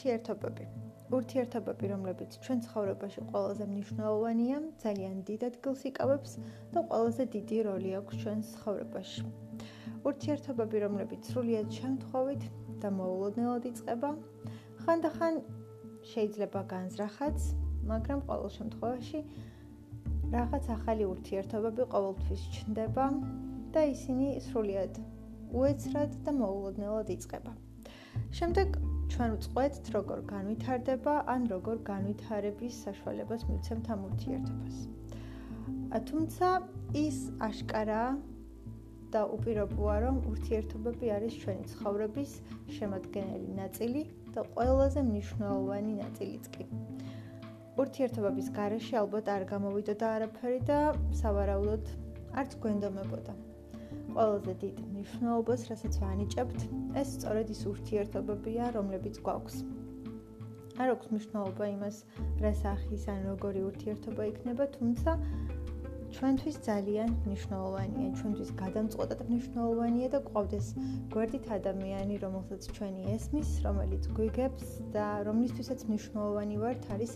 ურთიერთობები. ურთიერთობები, რომლებიც ჩვენ ცხოვრებაში ყველაზე მნიშვნელოვანია, ძალიან დიდ ადგილს იკავებს და ყველაზე დიდი როლი აქვს ჩვენ ცხოვრებაში. ურთიერთობები, რომლებიც სრულიად შემთხვევით და მოულოდნელად იწყება, ხანდახან შეიძლება განზრახაც, მაგრამ ყოველ შემთხვევაში რაღაც ახალი ურთიერთობები ყოველთვის ჩნდება და ისინი სრულიად უეცრად და მოულოდნელად იწყება. შემდეგ ჩვენ ვწყვეტთ როგორ განვითარდება ან როგორ განვითარების საშუალებას მიცემთ ამ ურთიერთობას. თუმცა ის აშკარა და უპირობოა რომ ურთიერთობები არის ჩვენი ცხოვრების შემადგენელი ნაწილი და ყველაზე მნიშვნელოვანი ნაწილიც კი. ურთიერთობების გარეშე ალბათ არ გამოვიდოდა არაფერი და სავარაუდოდ არც გვენდომებოდა. ყველაზე დიდ მნიშვნელობას, რასაც ვანიჭებთ, ეს სწორედ ის ურთიერთობებია, რომლებიც გვაქვს. არ აქვს მნიშვნელობა იმას, რა სახის ან როგორი ურთიერთობა იქნება, თუმცა ჩვენთვის ძალიან მნიშვნელოვანია, ჩვენთვის გადამწყვეტად მნიშვნელოვანია და ყავდეს გვერდით ადამიანი, რომელსაც ჩვენი ესმის, რომელიც გვიგებს და რომლისთვისაც მნიშვნელოვანი ვართ, არის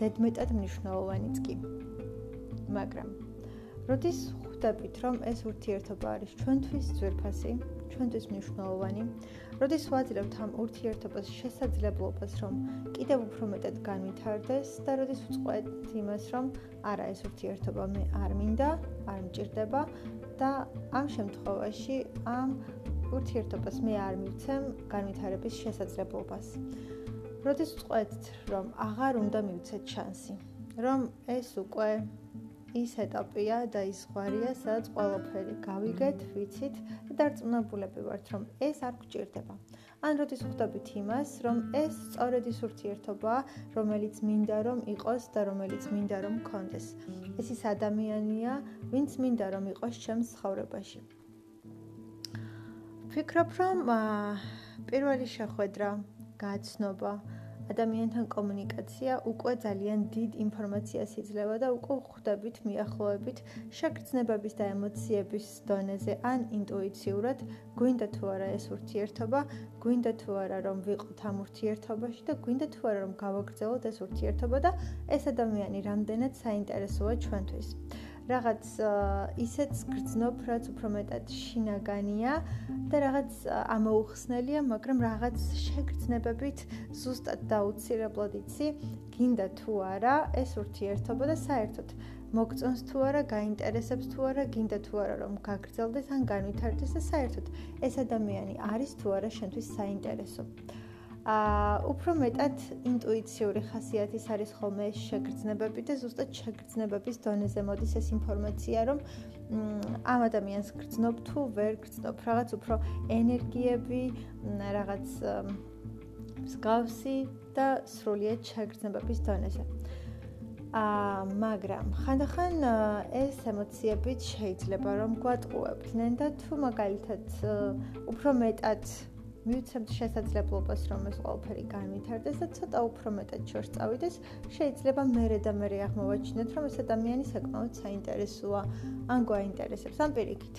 ზედმეტად მნიშვნელოვანიც კი. მაგრამ როდის ხვდებით, რომ ეს ურთიერთობა არის ჩვენთვის ძვირფასი, ჩვენთვის მნიშვნელოვანი, როდის ვაძლევთ ამ ურთიერთობას შესაძლებლობას, რომ კიდევ უფრო მეტად განვითარდეს და როდის ვწყვეტ იმას, რომ არა ეს ურთიერთობა მე არ მინდა, არ მჭირდება და ამ შემთხვევაში ამ ურთიერთობას მე არ მივცემ განვითარების შესაძლებლობას. როდის ვწყვეტ, რომ აღარ უნდა მივცეთ შანსი, რომ ეს უკვე ის ეტაპია და ის ღვარია, სადაც ყველაფერი გავიგეთ, ვიცით და დარწმუნებულები ვართ, რომ ეს არ გჭირდება. ან როდის ხვდებით იმას, რომ ეს სწორედ ის ურთიერთობაა, რომელიც მინდა რომ იყოს და რომელიც მინდა რომ მქონდეს. ეს ის ადამიანია, ვინც მინდა რომ იყოს ჩემს ცხოვრებაში. ფიქრობ, რომ პირველი შეხვედრა, გაცნობა ადამიანთან კომუნიკაცია უკვე ძალიან დიდ ინფორმაციას იძლევა და უკვე ხვდებით მიახლოებით შეგრძნებების და ემოციების დონეზე ან ინტუიციურად გვინდა თუ არა ეს ურთიერთობა, გვინდა თუ არა რომ ვიყოთ ამ ურთიერთობაში და გვინდა თუ არა რომ გავაგრძელოთ ეს ურთიერთობა და ეს ადამიანი რამდენად საინტერესოა ჩვენთვის. რაღაც ისეც გრძნობ, რაც უფრო მეტად შინაგანია და რაღაც ამოუხსნელია, მაგრამ რაღაც შეგრძნებებით ზუსტად დაუცირებლად იცი, გინდა თუ არა ეს ურთიერთობა და საერთოდ მოგწონს თუ არა, გაინტერესებს თუ არა, გინდა თუ არა რომ გაგრძელდეს ან განვითარდეს და საერთოდ ეს ადამიანი არის თუ არა შენთვის საინტერესო. აა უფრო მეტად ინტუიციური ხასიათის არის ხოლმე შეგრძნებები და ზუსტად შეგრძნებების დონეზე მოდის ეს ინფორმაცია, რომ ამ ადამიანს გრძნობ თუ ვერ გრძნობ, რაღაც უფრო ენერგიები, რაღაც მსგავსი და სრულიად შეგრძნებების დონეზე. აა მაგრამ ხანდახან ეს ემოციებიც შეიძლება რომ გვატყუებდნენ და თუ მაგალითად უფრო მეტად მივცემთ შესაძლებლობას, რომ ეს ყველაფერი განვითარდეს და ცოტა უფრო მეტად შორს წავიდეს, შეიძლება მერე და მერე აღმოვაჩინოთ, რომ ეს ადამიანი საკმაოდ საინტერესოა, ან გვაინტერესებს, ან პირიქით.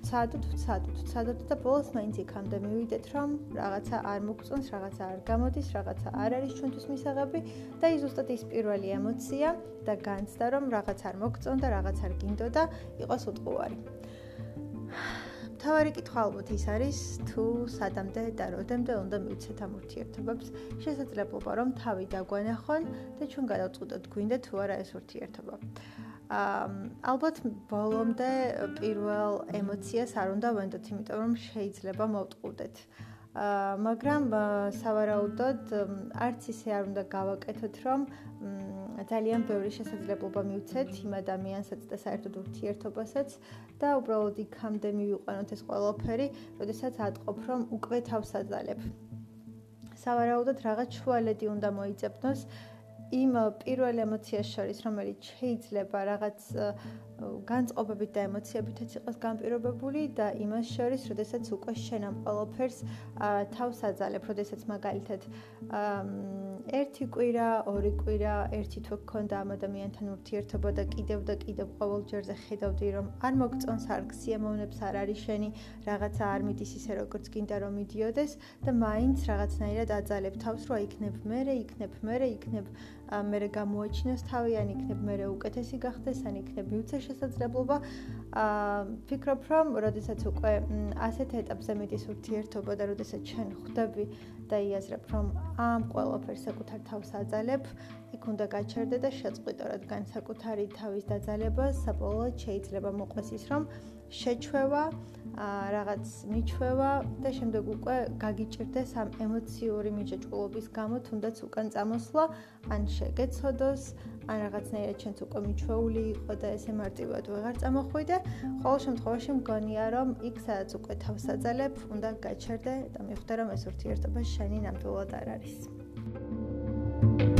ვცადოთ, ვცადოთ, ვცადოთ და ბოლოს მაინც იქამდე მივიდეთ, რომ რაღაცა არ მოგწონს, რაღაცა არ გამოდის, რაღაცა არ არის ჩვენთვის მისაღები და ის ზუსტად ის პირველი ემოცია და განცდა, რომ რაღაც არ მოგწონდა, რაღაც არ გინდოდა, იყოს უტყუარი. თავარი კითხვა ალბათ ის არის თუ სადამდე და როდემდე უნდა მივცეთ ამ ურთიერთობებს. შესაძლებლობა რომ თავი დაგვანახონ და ჩვენ გადავწყვეტოთ გვინდა თუ არა ეს ურთიერთობა. აა ალბათ ბოლომდე პირველ ემოციას არ უნდა ვენდოთ იმიტომ რომ შეიძლება მოვტყუდეთ. აა მაგრამ სავარაუდოდ არც ისე არ უნდა გავაკეთოთ რომ ძალიან ბევრი შესაძლებლობა მივცეთ იმ ადამიანსაც და საერთოდ ურთიერთობასაც და უბრალოდ იქამდე მივიყვანოთ ეს ყველაფერი, როდესაც ატყობ რომ უკვე თავს აძალებ. სავარაუდოდ რაღაც შუალედი უნდა მოიწებნოს იმ პირველ ემოციას შორის, რომელიც შეიძლება რაღაც განწყობებით და ემოციებითაც იყოს განპირობებული და იმას შორის, როდესაც უკვე შენ ამ ყველაფერს თავს აძალებ, როდესაც მაგალითად ერთი კვირა, ორი კვირა, ერთი თუ გქონდა ამ ადამიანთან ურთიერთობა და კიდევ და კიდევ ყოველ ჯერზე ხედავდი, რომ არ მოგწონს, არ გსიამოვნებს, არ არის შენი რაღაცა არ მიდის ისე როგორც გინდა რომ მიდიოდეს და მაინც რაღაცნაირად აძალებ თავს, რომ აიქნებ მე, იქნებ მე, იქნებ მე გამოაჩინოს თავი, ან იქნებ მე უკეთესი გახდეს, ან იქნებ მიუცე შესაძლებლობა. აა ფიქრობ, რომ როდესაც უკვე ასეთ ეტაპზე მიდის ურთიერთობა და როდესაც ჩვენ ხვდები და იაზრებ, რომ ამ ყველაფერს საკუთარ თავს აძალებ, იქ უნდა გაჩერდე და შეწყვიტო, რადგან საკუთარი თავის დაძალება საბოლოოდ შეიძლება მოყვეს ის, რომ შეჩვევა რაღაც მიჩვევა და შემდეგ უკვე გაგიჭirdეს ამ ემოციური მიჯაჭვობის გამო თუნდაც უკან წამოსვლა ან შეგეცოდოს ან რაღაცნაირად ჩვენც უკვე მიჩვეული იყო და ესე მარტივად ვეღარ წამოხვიდე ყოველ შემთხვევაში მგონია რომ იქ სადაც უკვე თავს აძალებ უნდა გაჩერდე და მიხვდე რომ ეს ურთიერთობა შენი ნამდვილად არ არის. Thank you